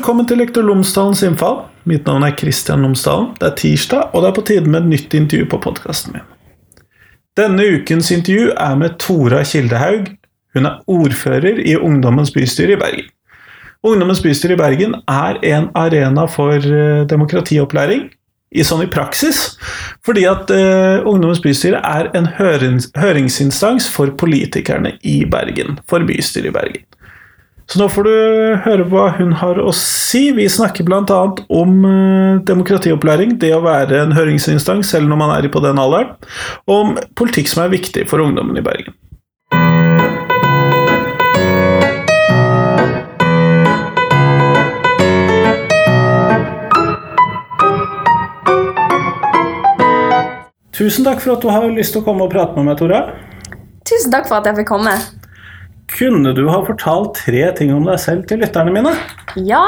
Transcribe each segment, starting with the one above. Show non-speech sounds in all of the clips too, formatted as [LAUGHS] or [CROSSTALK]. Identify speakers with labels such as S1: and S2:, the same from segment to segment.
S1: velkommen til Lektor Lomsdalens innfall. Mitt navn er Kristian Lomsdalen. Det er tirsdag, og det er på tide med et nytt intervju på podkasten min. Denne ukens intervju er med Tora Kildehaug. Hun er ordfører i Ungdommens bystyre i Bergen. Ungdommens bystyre i Bergen er en arena for eh, demokratiopplæring, i sånn i praksis, fordi at uh, Ungdommens bystyre er en hørings, høringsinstans for politikerne i Bergen, for bystyret i Bergen. Så nå får du høre hva hun har å si. Vi snakker bl.a. om uh, demokratiopplæring, det å være en høringsinstans selv når man er på den alderen, og om politikk som er viktig for ungdommen i Bergen. Tusen takk for at du har lyst til å komme og prate med meg, Tora.
S2: Tusen takk for at jeg fikk komme.
S1: Kunne du ha fortalt tre ting om deg selv til lytterne mine?
S2: Ja.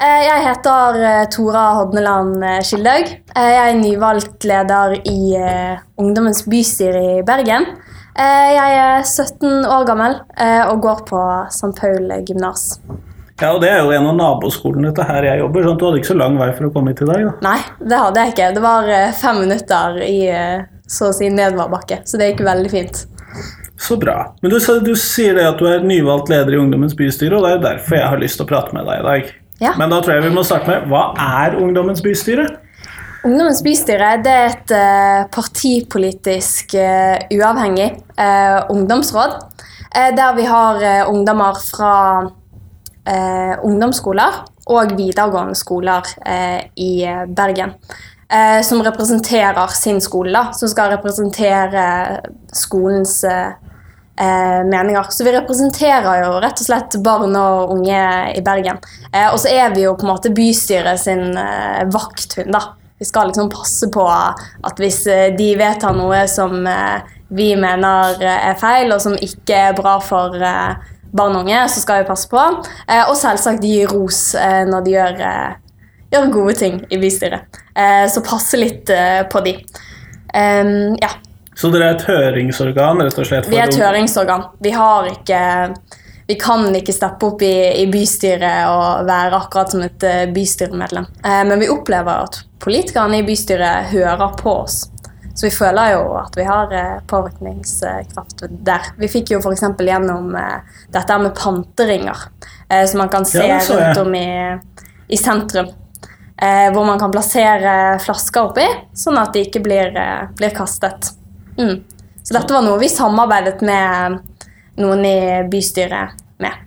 S2: eh, Jeg heter eh, Tora Hodneland Skildaug. Jeg er nyvalgt leder i eh, Ungdommens bystyre i Bergen. Eh, Jeg er 17 år gammel eh, og går på St. Paul gymnas.
S1: Ja, og Det er jo en av naboskolene til her jeg jobber, sånn at du hadde ikke så lang vei for å komme hit i dag. da.
S2: Nei, det hadde jeg ikke. Det var eh, fem minutter i eh, så å si nedoverbakke, så det gikk veldig fint.
S1: Så bra. Men du, du sier det at du er nyvalgt leder i Ungdommens bystyre, og det er derfor jeg har lyst til å prate med deg i dag.
S2: Ja.
S1: Men da tror jeg vi må starte med hva er Ungdommens bystyre?
S2: Ungdommens bystyre det er et uh, partipolitisk uh, uavhengig uh, ungdomsråd. der vi har ungdommer fra ungdomsskoler og videregående skoler i Bergen. som representerer sin skole, da, som skal representere skolens meninger. Så vi representerer jo rett og slett barn og unge i Bergen. Eh, og så er vi jo på en måte bystyret sin eh, vakthund, da. Vi skal liksom passe på at hvis eh, de vedtar noe som eh, vi mener eh, er feil, og som ikke er bra for eh, barn og unge, så skal vi passe på. Eh, og selvsagt gi ros eh, når de gjør, eh, gjør gode ting i bystyret. Eh, så passe litt eh, på de. Em, ja.
S1: Så dere er et høringsorgan, rett og slett?
S2: Vi er et høringsorgan. Vi har ikke Vi kan ikke steppe opp i, i bystyret og være akkurat som et eh, bystyremedlem. Eh, men vi opplever at politikerne i bystyret hører på oss. Så vi føler jo at vi har eh, påvirkningskraft der. Vi fikk jo f.eks. gjennom eh, dette med panteringer, eh, som man kan se
S1: Ja,
S2: rundt om i, i sentrum. Eh, hvor man kan plassere flasker oppi, sånn at de ikke blir, blir kastet. Mm. Så dette var noe vi samarbeidet med noen i bystyret med.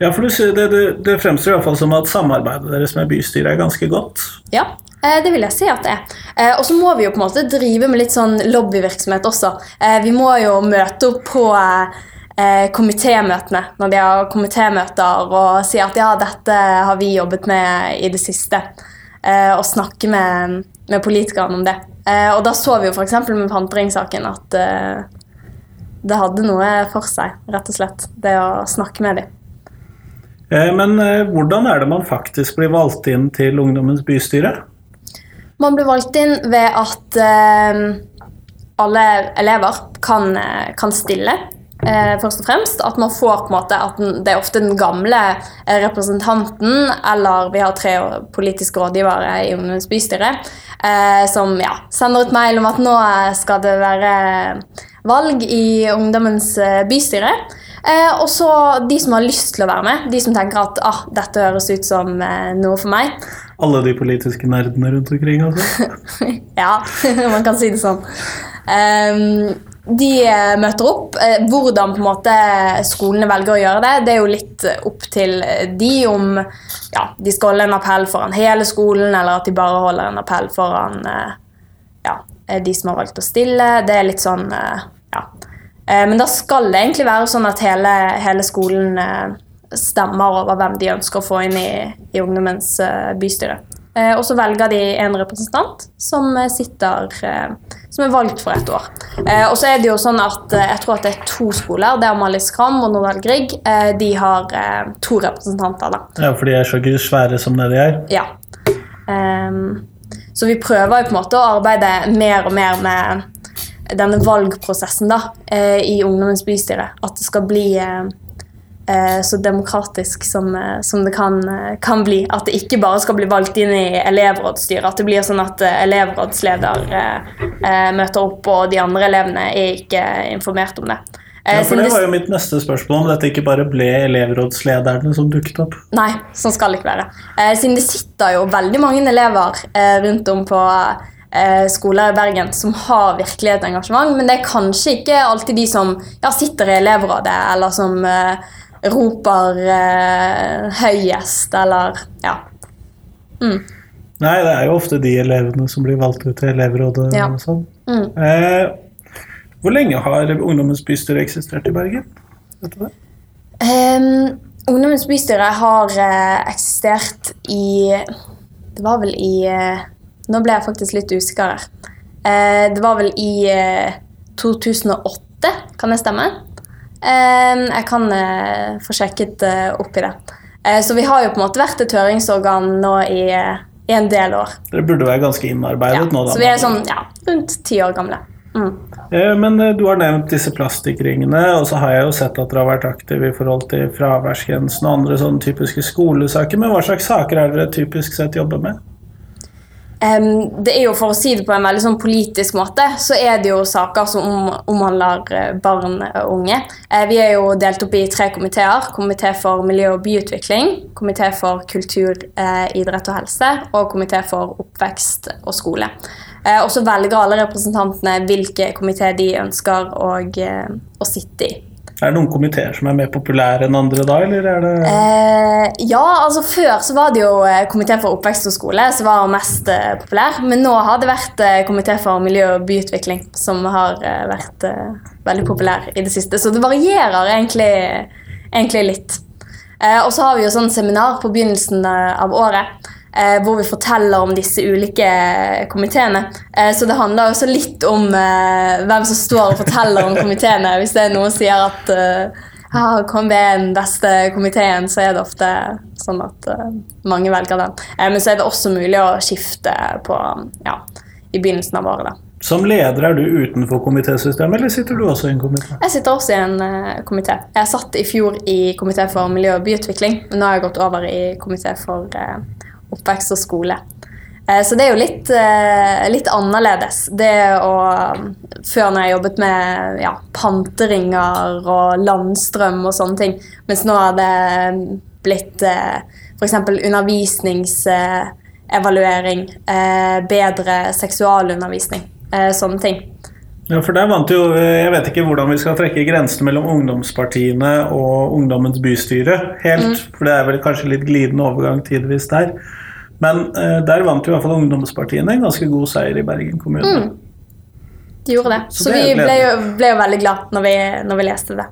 S1: Ja, for du det, det, det fremstår fall som at samarbeidet deres med bystyret er ganske godt.
S2: Ja, eh, det vil jeg si at det er. Eh, Og så må vi jo på en måte drive med litt sånn lobbyvirksomhet også. Eh, Vi må jo møte opp på komitémøtene når de har komitémøter og si at ja, dette har vi jobbet med i det siste. Og snakke med, med politikerne om det. Eh, Og da så vi jo f.eks. med panteringssaken at eh, det hadde noe for seg, rett og slett. Det å snakke med dem.
S1: Eh, Men eh, hvordan er det man faktisk blir valgt inn til Ungdommens bystyre?
S2: Man blir valgt inn ved at eh, alle elever kan, eh, kan stille, først og fremst. At man får på en måte at den, det er ofte den gamle eh, representanten, eller vi har tre politiske rådgivere i Ungdommens bystyre, eh, som ja, sender ut mail om at nå skal det være valg i Ungdommens eh, bystyre. Eh, og så de som har lyst til å være med, de som tenker at ah, dette høres ut som eh, noe for meg.
S1: Alle de politiske nerdene rundt omkring? altså. [LAUGHS]
S2: ja, [LAUGHS] man kan si det sånn. Ehm, de eh, møter opp. Eh, hvordan måte skolene velger å gjøre det, det er jo litt eh, opp til de om ja, de skal holde en appell foran hele skolen, eller at de bare holder en appell foran ja, de som har valgt å stille. Det er litt sånn ja. Men da skal det egentlig være sånn at hele, hele skolen stemmer over hvem de ønsker å få inn i, i ungdommens bystyre. Eh, Og så velger de en representant som eh, sitter eh, som er valgt for ett år. Eh, Og så er det jo sånn at jeg tror at det er to skoler. Det er Amalie Skram og Nordahl Grieg. Eh, De har to representanter. da.
S1: Ja, For de er så svære som det de er?
S2: Ja. Ehm, så vi prøver jo på en måte å arbeide mer og mer med denne valgprosessen da, i Ungdommens bystyre. At det skal bli så demokratisk som, eh, som det kan, eh, kan, bli. At det ikke bare skal bli valgt inn i elevrådsstyret. At det blir sånn at eh, elevrådsleder eh, møter opp, og de andre elevene er ikke informert om det.
S1: Ja, for Det var jo mitt neste spørsmål, om dette ikke bare ble elevrådslederne som dukket opp.
S2: Nei, sånn skal det ikke være. siden det sitter jo veldig mange elever rundt om på skoler i Bergen som har virkelig et engasjement, men det er kanskje ikke alltid de som ja, sitter i elevrådet, eller som roper eh, høyest, eller ja. Mm.
S1: Nei, det er jo ofte de elevene som blir valgt ut til elevrådet ja. og sånn. Mm. Eh, hvor lenge har Ungdommens bystyre eksistert i Bergen? Vet du det?
S2: Um, Ungdommens bystyre har eh, eksistert i Det var vel i eh, Nå ble jeg faktisk litt usikker her. Uh, det var vel i 2008, kan det stemme? Ehm, jeg kan eh, få sjekket eh, opp i det. Eh, så vi har jo på en måte vært et høringsorgan nå i, i en del år.
S1: Dere burde være ganske innarbeidet
S2: ja,
S1: nå? da.
S2: Så vi er sånn ja, rundt ti år gamle. Mm.
S1: Men du har nevnt disse plastikkringene, og så har jeg jo sett at dere har vært aktive i forhold til fraværsgrensen og andre sånne typiske skolesaker. Men hva slags saker er dere typisk sett jobber med?
S2: Um, det er jo For å si det på en veldig sånn politisk måte, så er det jo saker som om, omhandler eh, barn og unge. Uh, vi er jo delt opp i tre komiteer. Komité for miljø og byutvikling, komité for kultur, uh, idrett og helse og komité for oppvekst og skole. Uh, og så velger alle representantene hvilke komité de ønsker å, å sitte i.
S1: Er det noen komiteer som er mer populære enn andre da, eller er det
S2: eh, Ja, altså før så var det jo eh, komité for oppvekst og skole som var mest eh, populær. Men nå har det vært eh, komité for miljø og byutvikling som har eh, vært eh, veldig populær i det siste. Så det varierer egentlig, egentlig litt. og så har vi jo sånn seminar på begynnelsen av året eh, hvor vi forteller om disse ulike komiteene. Eh, så det handler også litt om eh, hvem som står og forteller om komiteene. Hvis det er noen som sier at eh, ah, KMB er den beste komiteen, så er det ofte sånn at uh, mange velger den. Eh, men så er det også mulig å skifte på, ja, i begynnelsen av året. da.
S1: Som leder, er du utenfor komitésystemet, eller sitter du også i en komité?
S2: Jeg sitter også i en uh, komité. Jeg satt i fjor i komité for miljø og byutvikling, men nå har jeg gått over i komité for uh, oppvekst og skole. Eh, så det er jo litt, eh, litt, annerledes. Det å Før når jeg jobbet med ja, panteringer og landstrøm og sånne ting. Mens nå har det blitt eh, f.eks. undervisningsevaluering, bedre seksualundervisning, sånne ting.
S1: Ja, for der vant jo, Jeg vet ikke hvordan vi skal trekke grensene mellom ungdomspartiene og Ungdommens bystyre helt. Mm. For det er vel kanskje litt glidende overgang tidvis der. Men uh, der vant jo i hvert fall ungdomspartiene en ganske god seier i Bergen kommune. Mm.
S2: De gjorde det. Så, så det vi ble jo, ble jo, veldig glad når vi, når vi leste det.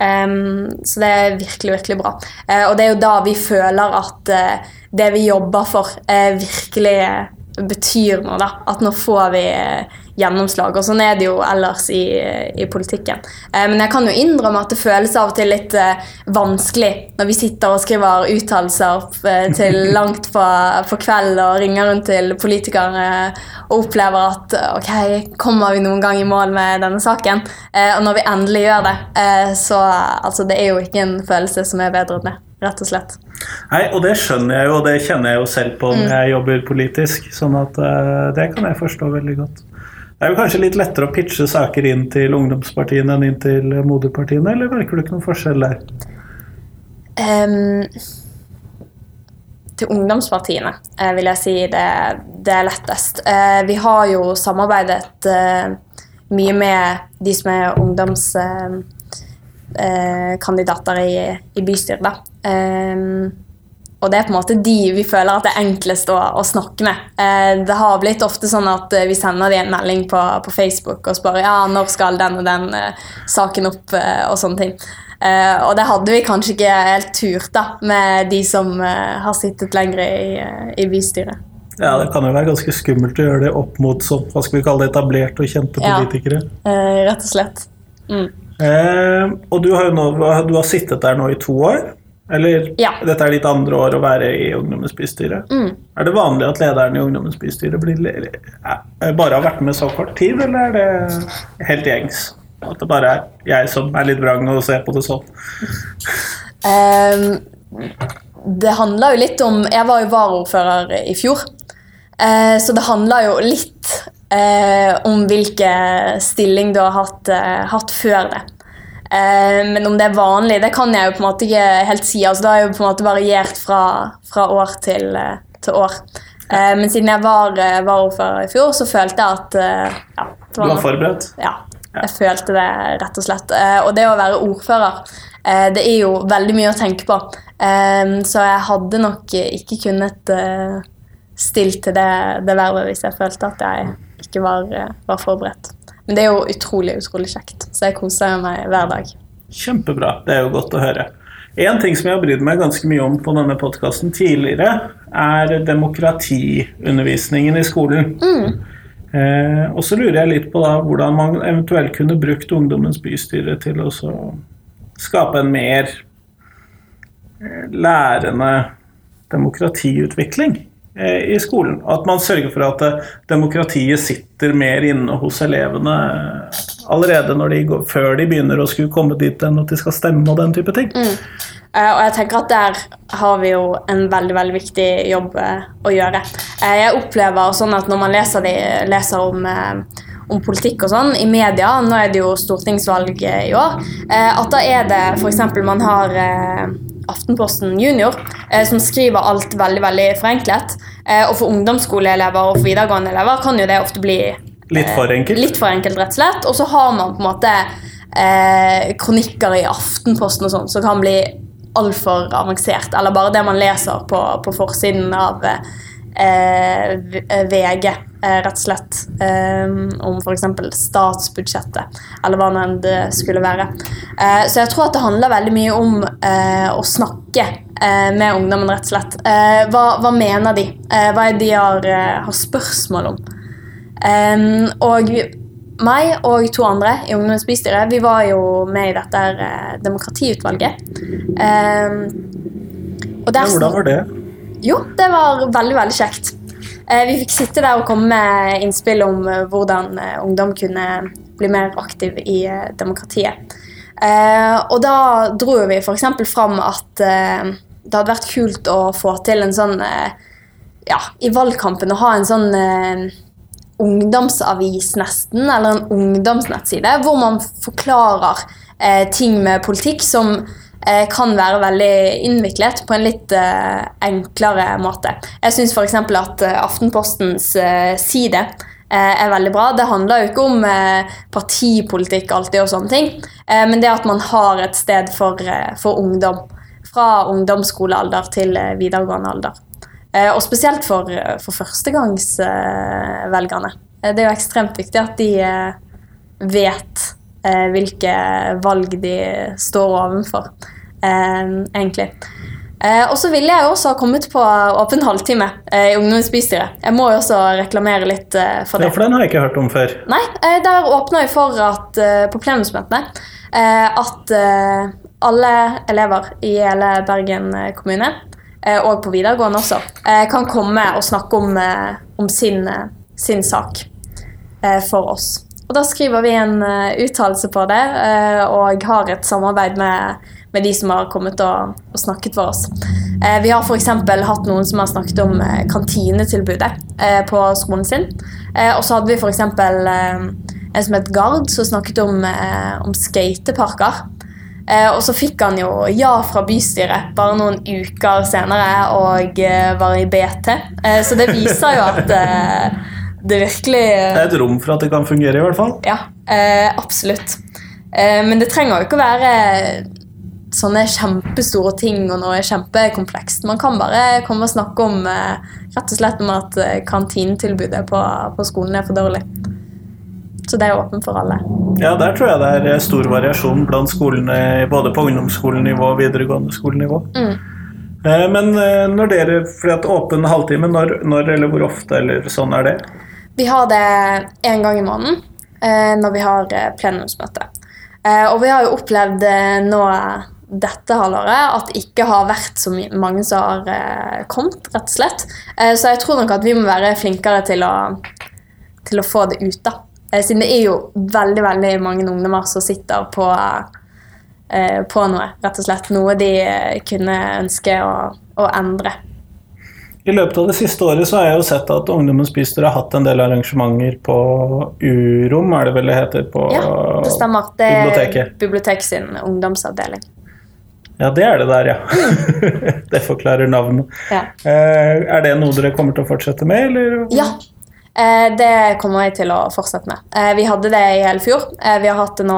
S2: Um, så det er virkelig, virkelig bra. Uh, og det er jo da vi føler at uh, det vi jobber for, virkelig betyr noe. da. At nå får vi gjennomslag. Og sånn er det jo ellers i, i politikken. Eh, men jeg kan jo innrømme at det føles av og til litt eh, vanskelig når vi sitter og skriver uttalelser eh, til [LAUGHS] langt på, på kveld og ringer rundt til politikere og opplever at ok, kommer vi noen gang i mål med denne saken? Eh, og når vi endelig gjør det, eh, så altså, det er jo ikke en følelse som er bedre enn det. Rett og slett.
S1: Nei, og det skjønner jeg jo, og det kjenner jeg jo selv på når mm. jeg jobber politisk. sånn at uh, det kan jeg forstå veldig godt. Det er jo kanskje litt lettere å pitche saker inn til ungdomspartiene enn inn til moderpartiene, eller merker du ikke noen forskjell der? Um,
S2: til ungdomspartiene uh, vil jeg si det, det er lettest. Uh, vi har jo samarbeidet uh, mye med de som er ungdomskandidater i, i bystyret. Um, og det er på en måte de vi føler at det er enklest å, å snakke med. Eh, det har blitt ofte sånn at eh, vi sender dem en melding på, på, Facebook og spør ja, når skal den og den eh, saken opp, eh, og sånne ting. Eh, og det hadde vi kanskje ikke helt turt da, med de som eh, har sittet lenger i, i, bystyret.
S1: Ja, det kan jo være ganske skummelt å gjøre det opp mot sånn, hva skal vi kalle det, etablerte og kjente politikere.
S2: Ja, rett og slett. Mm.
S1: og du har jo nå, du har sittet der nå i to år. Eller ja. dette er ditt andre år å være i Ungdommens bystyre. Mm. Er det vanlig at lederen i Ungdommens bystyre bare har vært med så kort tid, eller er det helt gjengs? At det bare er jeg som er litt vrang og ser på det sånn?
S2: Um, det handler jo litt om Jeg var jo varaordfører i fjor. uh, så det handler jo litt uh, om hvilken stilling du har hatt, uh, hatt før det. Eh, men om det er vanlig, det kan jeg jo på en måte ikke helt si. Altså, det har jo på en måte variert fra, fra år til, eh, til år. Eh, men siden jeg var uh, varaordfører i fjor, så følte jeg at ja, det
S1: Du
S2: var
S1: forberedt?
S2: ja, jeg følte det rett og slett. Og det å være ordfører, det er jo veldig mye å tenke på. Så jeg hadde nok ikke kunnet stilt til det, det vervet hvis jeg følte at jeg ikke var, var forberedt. Men det er jo utrolig, utrolig kjekt, så jeg koser meg hver dag.
S1: Kjempebra. Det er jo godt å høre. En ting som jeg har brydd meg ganske mye om på denne podkasten tidligere, er demokratiundervisningen i skolen. Eh, og så lurer jeg litt på da, hvordan man eventuelt kunne brukt Ungdommens bystyre til å så skape en mer eh, lærende demokratiutvikling eh, i skolen. At man sørger for at eh, demokratiet sitter mer inne hos elevene allerede de går, før de begynner å skulle komme dit enn at de skal stemme og den type ting.
S2: Eh, og jeg tenker at der har vi jo en veldig veldig viktig jobb uh, å gjøre. Uh, jeg opplever sånn at når man leser, de, leser om, om politikk og sånn i media, nå er det jo stortingsvalg i år, at da er det f.eks. man har Aftenposten Junior, som skriver alt veldig veldig forenklet. Eh, og for ungdomsskoleelever og for videregående elever kan jo det ofte bli
S1: Litt for enkelt.
S2: Litt for enkelt, rett og slett. Og så har man på en måte eh, kronikker i Aftenposten og sånn som kan bli altfor avansert. Eller bare det man leser på, på forsiden av eh, VG, eh, rett og slett. Eh, om f.eks. statsbudsjettet, eller hva enn det skulle være. Eh, så jeg tror at det handler veldig mye om eh, å snakke eh, med ungdommen, rett og slett. Eh, hva, hva mener de? Eh, hva er det de har, eh, har spørsmål om? Og meg og to andre i Ungdommens bystyre vi var jo med i dette eh, demokratiutvalget. og og
S1: Ja, hvordan var det?
S2: jo, det var veldig, veldig kjekt. Eh, Vi fikk sitte der og komme med innspill om eh, hvordan eh, ungdom kunne bli mer aktiv i demokratiet. Og da dro vi f.eks. fram at det hadde vært kult å få til en sånn Ja, i valgkampen å ha en sånn ungdomsavis nesten, eller en ungdomsnettside, hvor man forklarer ting med politikk som kan være veldig innviklet på en litt eh, enklere måte. Jeg syns f.eks. at eh, Aftenpostens eh, side eh, er veldig bra. Det handler jo ikke om eh, partipolitikk alltid og sånne ting, eh, men det at man har et sted for, eh, for ungdom. Fra ungdomsskolealder til eh, videregående alder. Eh, og spesielt for, for førstegangsvelgerne. Eh, det er jo ekstremt viktig at de eh, vet eh, hvilke valg de står overfor, eh, egentlig. Eh, og så ville jeg også ha kommet på åpen halvtime eh, i ungdomsbystyret. Jeg må jo også reklamere litt eh, for
S1: Ja,
S2: det.
S1: for den har jeg ikke hørt om før.
S2: Nei, eh, der åpner vi for at eh, på plenumsmøtene eh, at eh, alle elever i hele Bergen eh, kommune, eh, og på videregående også, eh, kan komme og snakke om, eh, om sin, eh, sin sak eh, for oss. Og da skriver vi en uh, uttalelse på det, uh, og har et samarbeid med, med de som har kommet og, og snakket for oss. Uh, vi har f.eks. hatt noen som har snakket om kantinetilbudet på skolen sin. Og så hadde vi f.eks. Uh, en som het Gard, som snakket om, om skateparker. Og så fikk han jo ja fra bystyret bare noen uker senere og var i BT. Så det viser jo at det virkelig
S1: Det er et rom for at det kan fungere, i hvert fall.
S2: Ja, eh, absolutt. Eh, men det trenger jo ikke å være sånne kjempestore ting og noe kjempekomplekst. Man kan bare komme og snakke om eh, rett og slett om at eh, kantinetilbudet på, på skolen er for dårlig. Så det er åpent for alle.
S1: Ja, der tror jeg det er eh, stor variasjon blant skolene, både på ungdomsskolenivå og videregående skolenivå.
S2: Mm.
S1: Eh, Men eh, når dere, fordi at åpen halvtime, når, når eller hvor ofte eller sånn er det?
S2: Vi har det én gang i måneden eh, når vi har eh, plenumsmøte. Eh, og vi har jo opplevd nå dette halvåret at det ikke har vært så mange som har kommet, rett og slett. Så jeg tror nok at vi må være flinkere til å, til å få det ut, da. Siden det er jo veldig veldig mange ungdommer som sitter på på noe, rett og slett. Noe de kunne ønske å, å endre.
S1: I løpet av det siste året så har jeg jo sett at Ungdommens bystyre har hatt en del arrangementer på Urom, er det vel det heter? På
S2: Ja, det stemmer. Det er
S1: biblioteket.
S2: bibliotek sin ungdomsavdeling.
S1: Ja, det er det der, ja. [LAUGHS] det forklarer navnet.
S2: Ja.
S1: Eh, er det noe dere kommer til å fortsette med, eller?
S2: Ja, eh, det kommer jeg til å fortsette med. Eh, vi hadde det i hele fjor. Eh, vi har hatt det nå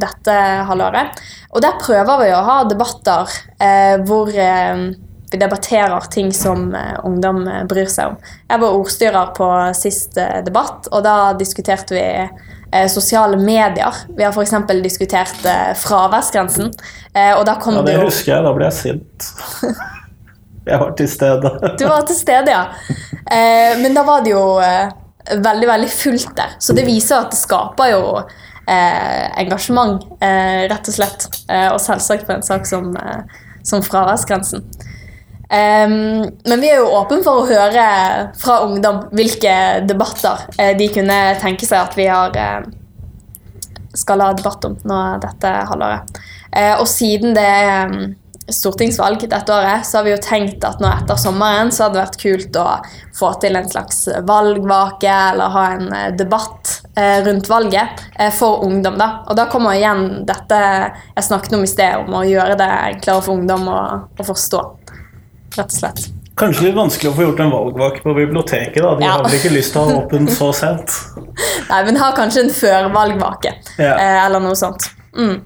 S2: dette halvåret. Og der prøver vi å ha debatter eh, hvor vi debatterer ting som eh, ungdom eh, bryr seg om. Jeg var ordstyrer på sist eh, debatt, og da diskuterte vi sosiale medier. Vi har f.eks. diskutert fraværsgrensen. Eh, og da kom
S1: Ja,
S2: det
S1: det
S2: jo
S1: husker jeg. Da ble jeg sint. [LAUGHS] Jeg var til stede.
S2: Du var til stede, ja. Eh, men da var det jo veldig, veldig fullt der. Så det viser at det skaper jo eh, engasjement, rett og slett. Eh, og selvsagt på en sak som, som fraværsgrensen. Em, men vi er jo åpne for å høre fra ungdom hvilke debatter uh, de kunne tenke seg at vi har uh, skal ha debatt om nå dette halvåret. Uh, og siden det er um, stortingsvalg dette året, så har vi jo tenkt at nå etter sommeren så hadde det vært kult å få til en slags valgvake eller ha en debatt rundt valget for ungdom. da. Og da kommer igjen dette jeg snakket om i sted, om å gjøre det enklere for ungdom å, å forstå. Rett og slett.
S1: Kanskje litt vanskelig å få gjort en valgvake på biblioteket. da. De
S2: Ja.
S1: har vel ikke lyst til å ha åpen så sent. [LAUGHS]
S2: Nei, men har kanskje en førvalgvake
S1: Ja.
S2: eh, eller noe sånt. Mm.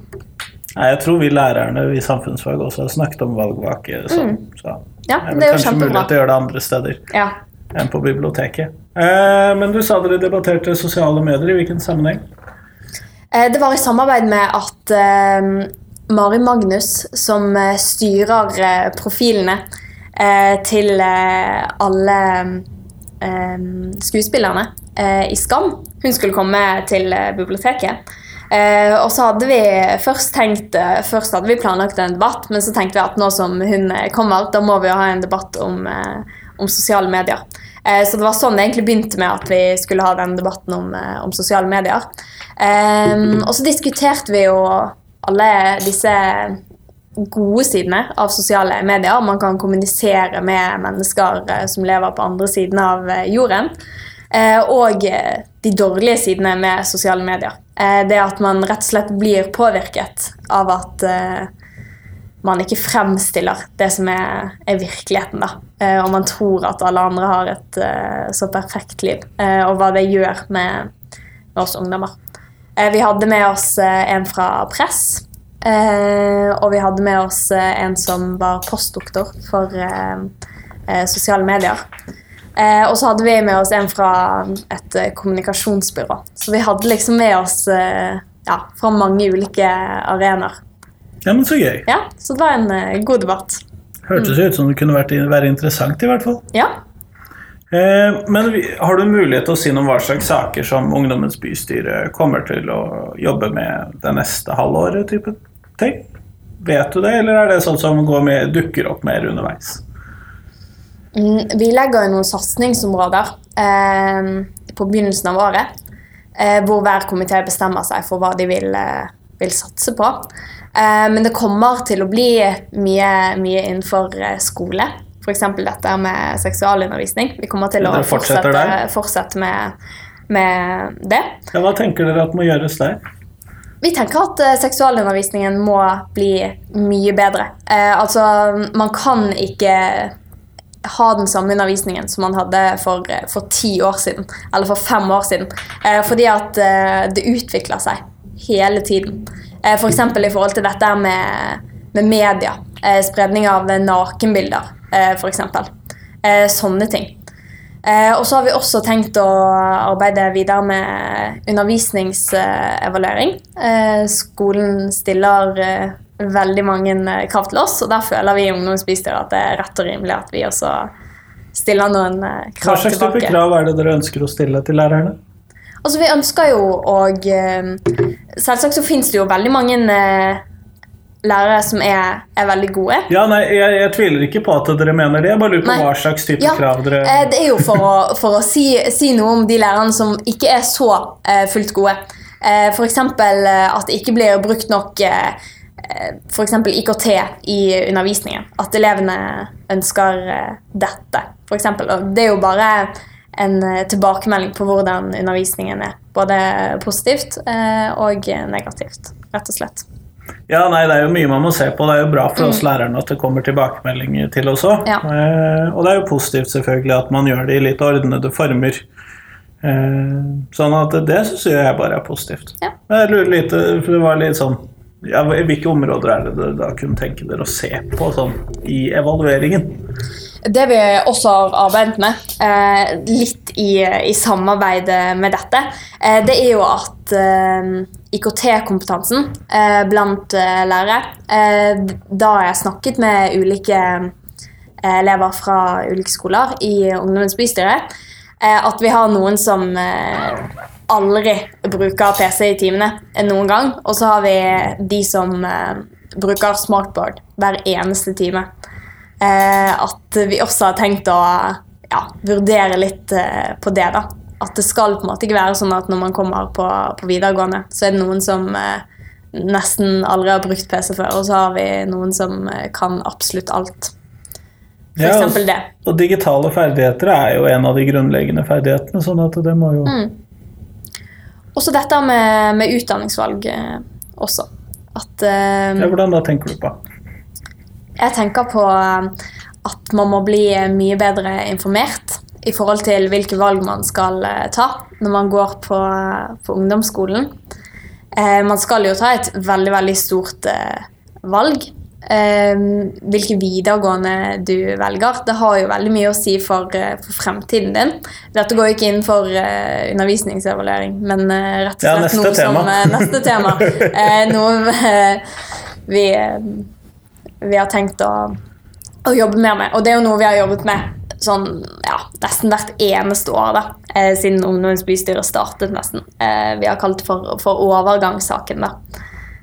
S1: Nei, Jeg tror vi lærerne i samfunnsfag også har snakket om valgvake. Så, så
S2: Ja,
S1: det er
S2: det er jo
S1: kanskje mulig til å gjøre det andre steder
S2: Ja.
S1: enn på biblioteket. Eh, men du sa dere debatterte sosiale medier. I hvilken sammenheng?
S2: Eh, Det var i samarbeid med at eh, Mari Magnus, som eh, styrer profilene til eh, alle eh, skuespillerne eh, i Skam, hun skulle komme til eh, biblioteket. Eh, og så hadde vi først tenkt eh, Først hadde vi planlagt en debatt, men så tenkte vi at nå som hun eh, kommer, da må vi jo ha en debatt om, eh, om sosiale medier. Eh, så det var sånn det egentlig begynte med at vi skulle ha den debatten om, eh, om sosiale medier. Eh, [LAUGHS] og så diskuterte vi jo alle disse gode sidene av sosiale medier. Man kan kommunisere med mennesker eh, som lever på andre siden av eh, jorden. Eh, og de dårlige sidene med sosiale medier. Det at man rett og slett blir påvirket av at man ikke fremstiller det som er, er virkeligheten. da. Og man tror at alle andre har et så perfekt liv, og hva det gjør med, oss ungdommer. Vi hadde med oss en fra Press, og vi hadde med oss eh, en som var postdoktor for eh, eh, sosiale medier. Eh, og så hadde vi med oss en fra et eh, kommunikasjonsbyrå. Så vi hadde liksom med oss eh, ja, fra mange ulike arenaer.
S1: Ja, men Så gøy.
S2: Ja, så det var en eh, god debatt.
S1: Hørtes ut som det kunne vært, være interessant, i hvert fall.
S2: Ja.
S1: Eh, men har du mulighet til å si noe om hva slags saker som Ungdommens bystyre kommer til å jobbe med det neste halvåret? type ting? Vet du det, eller er det sånn som går med, dukker opp mer underveis?
S2: Mm, Vi legger jo noen satsingsområder eh, på begynnelsen av året. Eh, hvor hver komité bestemmer seg for hva de vil, eh, vil satse på. Eh, men det kommer til å bli mye, mye innenfor eh, skole. F.eks. dette med seksualundervisning. Vi kommer til å fortsette, fortsette med, med det.
S1: Ja, hva tenker dere at må gjøres der?
S2: Vi tenker at eh, seksualundervisningen må bli mye bedre. Eh, altså, man kan ikke ha den samme undervisningen som man hadde for, eh, for ti år siden, eller for fem år siden. Eh, fordi at eh, det utvikler seg hele tiden. Eh, for eksempel i forhold til dette med, med media. Eh, spredning av nakenbilder, eh, for. Eh, sånne ting. Eh, og så har vi også tenkt å arbeide videre med undervisningsevaluering. Eh, skolen stiller eh, veldig mange eh, krav til oss, og der føler vi i ungdomsbystyret at det er rett og rimelig at vi også stiller noen eh,
S1: Hva
S2: krav
S1: slags type krav er det dere ønsker å stille til lærerne?
S2: Altså, vi ønsker jo å eh, Selvsagt så finnes det jo veldig mange lærere som er, er veldig gode.
S1: Ja, nei, jeg, jeg tviler ikke på at dere mener det. Jeg bare lurer på
S2: Nei.
S1: hva slags type
S2: Ja,
S1: krav dere
S2: eh, Det er jo for å, for å si, si noe om de lærerne som ikke er så eh, fullt gode. Eh, F.eks. Eh, at det ikke blir brukt nok eh, f.eks. IKT i undervisningen. At elevene ønsker eh, dette, f.eks. Og det er jo bare en eh, tilbakemelding på hvordan undervisningen er. Både positivt eh, og negativt, rett og slett.
S1: Ja, nei, Det er jo mye man må se på. Det er jo bra for oss lærerne at det kommer tilbakemeldinger til oss òg.
S2: Ja.
S1: Eh, og det er jo positivt selvfølgelig at man gjør det i litt ordnede former. Eh, sånn at det syns jeg bare er positivt.
S2: Ja.
S1: Jeg lurer litt, for det var litt sånn ja, Hvilke områder er det dere da kunne tenke dere å se på sånn, i evalueringen?
S2: Det vi også har arbeidet med, eh, litt i, i samarbeid med dette, eh, det er jo at eh, IKT-kompetansen eh, blant eh, lærere eh, Da har jeg snakket med ulike eh, elever fra ulike skoler i Ungdommens bystyre, eh, at vi har noen som eh, aldri bruker PC i timene noen gang, og så har vi de som bruker smartboard hver eneste time. At vi også har tenkt å ja, vurdere litt på det. da. At det skal på en måte ikke være sånn at når man kommer på, på videregående, så er det noen som eh, nesten aldri har brukt PC før, og så har vi noen som eh, kan absolutt alt. For
S1: Ja,
S2: eksempel det.
S1: Og digitale ferdigheter er jo en av de grunnleggende ferdighetene, sånn at det må jo
S2: Mm. Også dette med, med utdanningsvalg eh, også. At eh,
S1: ja, Hvordan da tenker du på?
S2: Jeg tenker på eh, at man må bli mye bedre informert i forhold til hvilke valg man skal eh, ta når man går på, på ungdomsskolen. Eh, man skal jo ta et veldig, veldig stort eh, valg. Eh, hvilke videregående du velger. Det har jo veldig mye å si for, eh, for fremtiden din. Dette går jo ikke inn for eh, undervisningsevaluering, men eh, rett og
S1: Ja,
S2: slett
S1: neste
S2: noe
S1: tema.
S2: som eh, Neste tema. [LAUGHS] Eh, noe eh, vi, eh, vi har tenkt å, å jobbe mer med. Og det er jo noe vi har jobbet med sånn, ja, nesten hvert eneste år da, eh, siden Ungdommens bystyre startet. nesten. Eh, vi har kalt det for, for overgangssaken. da.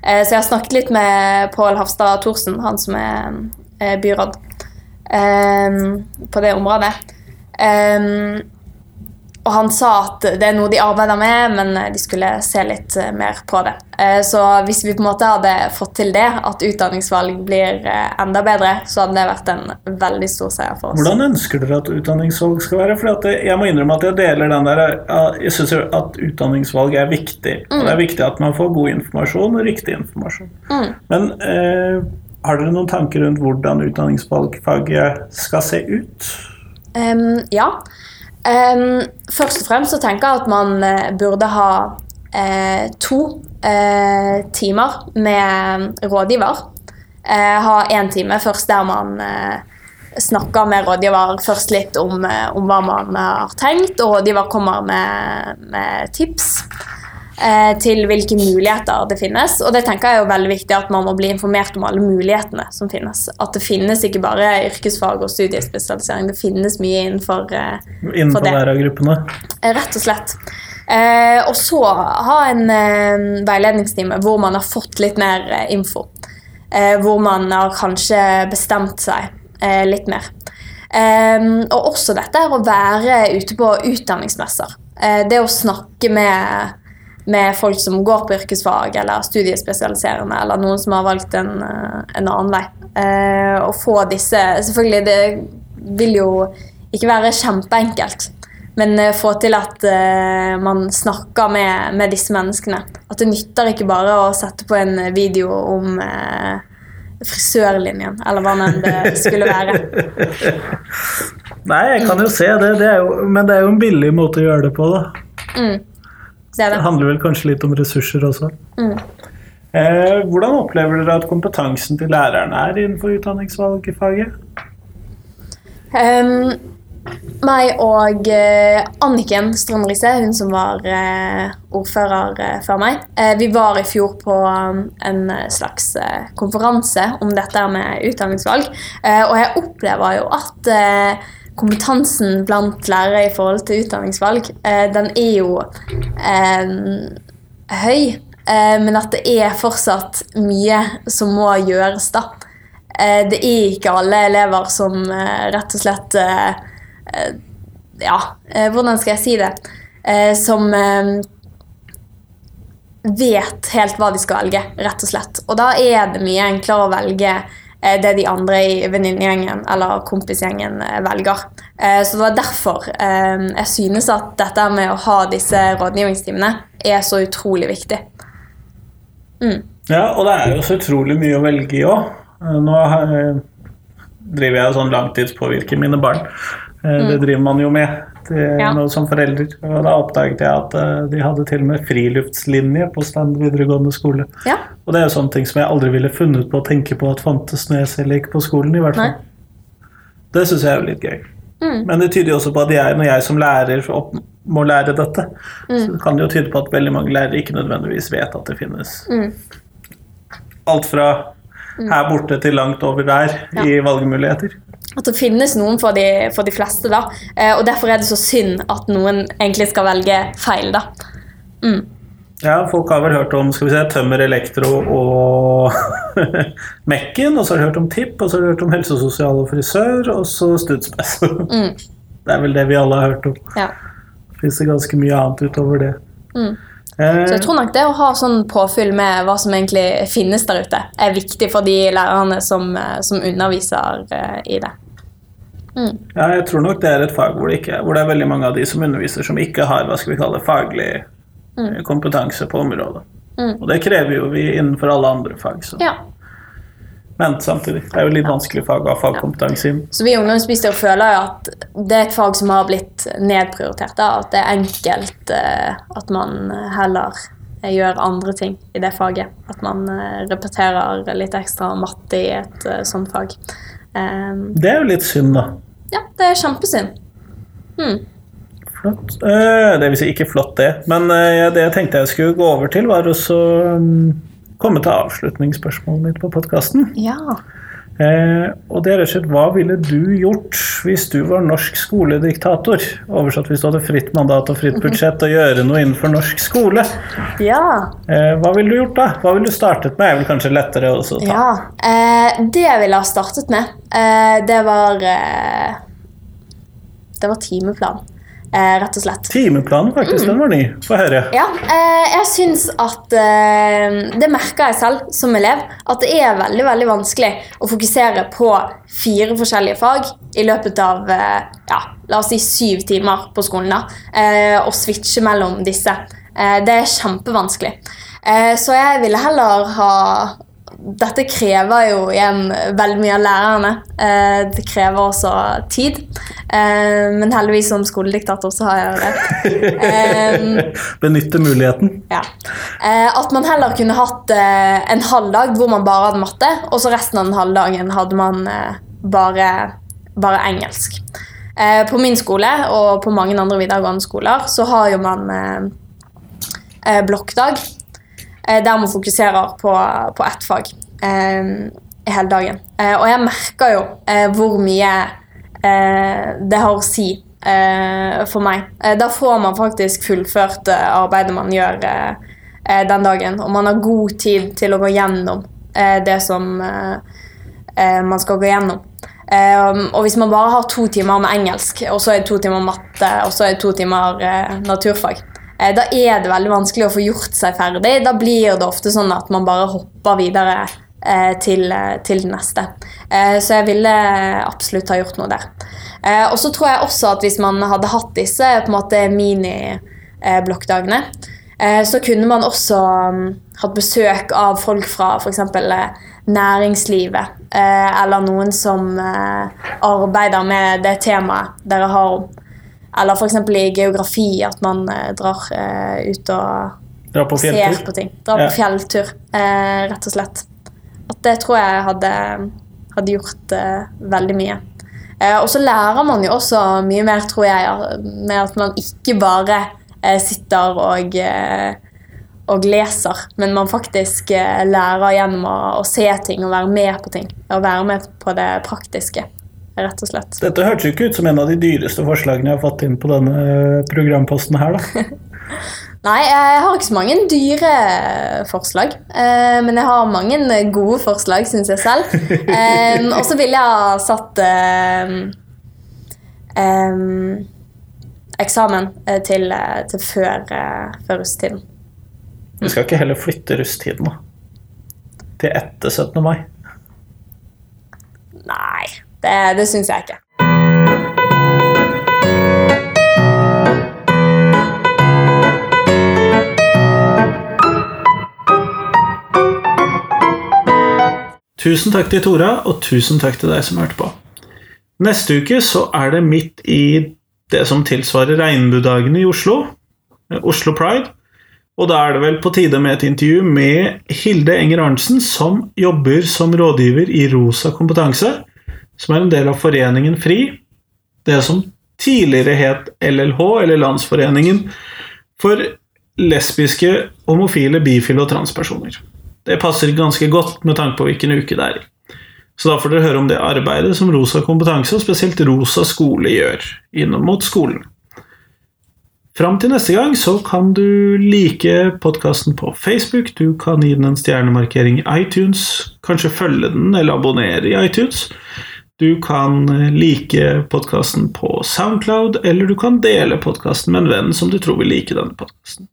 S2: Eh, så jeg har snakket litt med Pål Hafstad Thorsen, han som er eh, byråd, eh, på det området. Og han sa at det er noe de arbeider med, men de skulle se litt eh, mer på det. Eh, Så hvis vi på en måte hadde fått til det, at utdanningsvalg blir eh, enda bedre, så hadde det vært en veldig stor seier for oss.
S1: Hvordan ønsker dere at utdanningsvalg skal være? For at jeg må innrømme at jeg deler den der Jeg syns at utdanningsvalg er viktig. Og det er viktig at man får god informasjon og riktig informasjon.
S2: Mm.
S1: Men eh, har dere noen tanker rundt hvordan utdanningsvalgfaget skal se ut?
S2: Um, ja. Ehm, først og fremst så tenker jeg at man eh, burde ha uh, to uh, timer med rådgiver. Uh, ha én time først der man snakker med rådgiver først litt om, om hva man har tenkt, og rådgiver kommer med, med tips eh, til hvilke muligheter det finnes. Og det tenker jeg er veldig viktig at man må bli informert om alle mulighetene som finnes. At det finnes ikke bare yrkesfag og studiespesialisering, det finnes mye innenfor eh,
S1: Innenfor
S2: det.
S1: lærergruppene?
S2: Rett og slett. Eh, og så ha en eh, veiledningstime hvor man har fått litt mer eh, info. Eh, hvor man har kanskje bestemt seg eh, litt mer. Eh, og også dette å være ute på utdanningsmesser. Uh, det å snakke med, med folk som går på yrkesfag eller studiespesialiserende, eller noen som har valgt en, eh, en annen vei. Eh, å få disse Selvfølgelig, det vil jo ikke være kjempeenkelt. Men eh, få til at eh, man snakker med, med disse menneskene. At det nytter ikke bare å sette på en video om eh, frisørlinjen, eller hva enn det skulle være. [LAUGHS]
S1: Nei, jeg kan jo se det, det jo, men det er jo en billig måte å gjøre det på. da.
S2: Mm. Det
S1: Det
S2: det.
S1: handler vel kanskje litt om ressurser også.
S2: Mm.
S1: Eh, hvordan opplever dere at kompetansen til lærerne er innenfor utdanningsvalg i faget?
S2: Um, meg og eh, Anniken Strandrise, hun som var eh, ordfører eh, før meg, eh, vi var i fjor på en slags konferanse om dette med utdanningsvalg. Eh, og jeg opplever jo at kompetansen blant lærere i forhold til utdanningsvalg, eh, den er jo eh, høy. Eh, men at det er fortsatt mye som må gjøres, da. Eh, det er ikke alle elever som eh, rett og slett eh, Ja, hvordan skal jeg si det? Som vet helt hva de skal velge, rett og slett. Og da er det mye enklere å velge det de andre i venninnegjengen eller kompisgjengen eh, velger. Eh, så det var derfor eh, jeg synes at dette med å ha disse rådgivningstimene er så utrolig viktig. Mm.
S1: Ja, og det er jo så utrolig mye å velge i òg. Nå driver jeg jo sånn langtidspåvirker mine barn. Eh, det driver man jo med til,
S2: Ja.
S1: som forelder. Og da oppdaget jeg at eh, de hadde til og med friluftslinje på Stand videregående skole.
S2: Ja.
S1: Og det er jo sånne ting som jeg aldri ville funnet på å tenke på at fantes når jeg selv gikk på skolen. i hvert fall. Det syns jeg er jo litt gøy.
S2: Mm.
S1: Men det tyder jo også på at jeg, når jeg som lærer opp, må lære dette,
S2: Mm.
S1: så kan det jo tyde på at veldig mange lærere ikke nødvendigvis vet at det finnes
S2: Mm.
S1: alt fra her borte til langt over der i valgmuligheter.
S2: At det finnes noen for de, for de fleste, da. Eh, og derfor er det så synd at noen egentlig skal velge feil, da. Mm.
S1: Ja, folk har vel hørt om skal vi se, tømmer, elektro og [LAUGHS] Mekken, og så har de hørt om tipp, og så har de hørt om helse og sosial og frisør, og så studspes [LAUGHS]
S2: Mm.
S1: Det er vel det vi alle har hørt om.
S2: Ja.
S1: Fins det ganske mye annet utover det.
S2: Mm.
S1: Eh,
S2: Så jeg tror nok det å ha sånn påfyll med hva som egentlig finnes der ute, er viktig for de lærerne som, eh, som underviser eh, i det. Mm.
S1: ja, jeg tror nok det er et fag hvor det, ikke, hvor det er veldig mange av de som underviser, som ikke har hva skal vi kalle faglig mm. kompetanse på området.
S2: Mm.
S1: Og det krever jo vi innenfor alle andre fag. Så.
S2: Ja.
S1: Men samtidig, det er jo litt vanskelig fag å ha fagkompetanse i.
S2: Så vi i føler jo at det er et fag som har blitt nedprioritert. Da. At det er enkelt eh, at man heller gjør andre ting i det faget. At man eh, repeterer litt ekstra matte i et eh, sånt fag. Um,
S1: Det er jo litt synd, da.
S2: ja, det er kjempesynd. Hmm.
S1: Flott. Det vil si ikke flott, det. Men det jeg tenkte jeg skulle gå over til, var også komme til avslutningsspørsmålet mitt på podkasten.
S2: Ja.
S1: Eh, og det er rett og slett hva ville du gjort hvis du var norsk skolediktator? Oversatt hvis du hadde fritt mandat og fritt budsjett og gjøre noe innenfor norsk skole.
S2: ja.
S1: Eh, hva ville du gjort da? Hva ville du startet med? Er vel kanskje lettere også å ta.
S2: Ja, eh, det jeg ville ha startet med, eh, det var eh, Det var timeplan, rett og slett.
S1: Timeplanen, faktisk, den var ny. Få høre.
S2: Ja, eh, jeg syns at eh, Det merker jeg selv som elev, at det er veldig veldig vanskelig å fokusere på fire forskjellige fag i løpet av eh, ja, la oss si syv timer på skolen. da, eh, Og switche mellom disse. Eh, det er kjempevanskelig. Eh, så jeg ville heller ha dette krever jo igjen veldig mye av lærerne. Eh, det krever også tid. Eh, men heldigvis som skolediktator så har jeg det. [LAUGHS] Eh,
S1: Benytte muligheten.
S2: ja. Eh, at man heller kunne hatt en halv dag hvor man bare hadde matte, og så resten av den halve dagen hadde man bare, bare engelsk. Eh, på min skole og på mange andre videregående skoler så har jo man blokkdag, der man fokuserer på, på ett fag eh, hele dagen. Eh, og jeg merker jo eh, hvor mye eh, det har å si eh, for meg. Eh, da får man faktisk fullført eh, arbeidet man gjør eh, eh, den dagen, og man har god tid til å gå gjennom eh, det som eh, eh, man skal gå gjennom. Eh, og hvis man bare har to timer med engelsk, og så er det to timer matte, og så er det to timer eh, naturfag, eh, da er det veldig vanskelig å få gjort seg ferdig. Da blir det ofte sånn at man bare hopper videre eh, til, eh, til det neste. Eh, så jeg ville absolutt ha gjort noe der. Eh, og så tror jeg også at hvis man hadde hatt disse på en måte mini-blokkdagene, eh, så kunne man også mm, hatt besøk av folk fra f.eks. Eh, næringslivet, eh, eller noen som eh, arbeider med det temaet dere har om. Eller f.eks. i geografi, at man eh, drar eh, ut og
S1: Dra på
S2: ser på ting. Drar på fjelltur, eh, rett og slett. At det tror jeg hadde, hadde gjort veldig mye. Eh, og så lærer man jo også mye mer, tror jeg, med at man ikke bare sitter og, og leser, men man faktisk lærer gjennom å, å se ting og være med på ting. Og være med på det praktiske, rett og slett.
S1: Dette hørtes jo ikke ut som en av de dyreste forslagene jeg har fått inn på denne eh, programposten her, da. [LAUGHS]
S2: Nei, jeg har ikke så mange dyre forslag. Eh, men jeg har mange gode forslag, syns jeg selv. [LAUGHS] Eh, og så ville jeg ha satt eh, eh, eksamen eh, til, eh, til før, eh, før russetiden.
S1: Vi skal ikke heller flytte russetiden, da? Til etter 17. mai?
S2: Nei, det, det syns jeg ikke.
S1: Tusen takk til Tora, og tusen takk til deg som hørte på. Neste uke så er det midt i det som tilsvarer regnbuedagene i Oslo, eh, Oslo Pride. Og da er det vel på tide med et intervju med Hilde Enger Arntzen, som jobber som rådgiver i Rosa kompetanse, som er en del av Foreningen FRI, det som tidligere het LLH, eller Landsforeningen for lesbiske, homofile, bifile og transpersoner. Det passer ganske godt med tanke på hvilken uke det er i. Så da får dere høre om det arbeidet som Rosa kompetanse, og spesielt Rosa skole, gjør innom mot skolen. Fram til neste gang så kan du like podkasten på Facebook, du kan gi den en stjernemarkering i iTunes, kanskje følge den eller abonnere i iTunes. Du kan eh, like podkasten på Soundcloud, eller du kan dele podkasten med en venn som du tror vil like denne podkasten.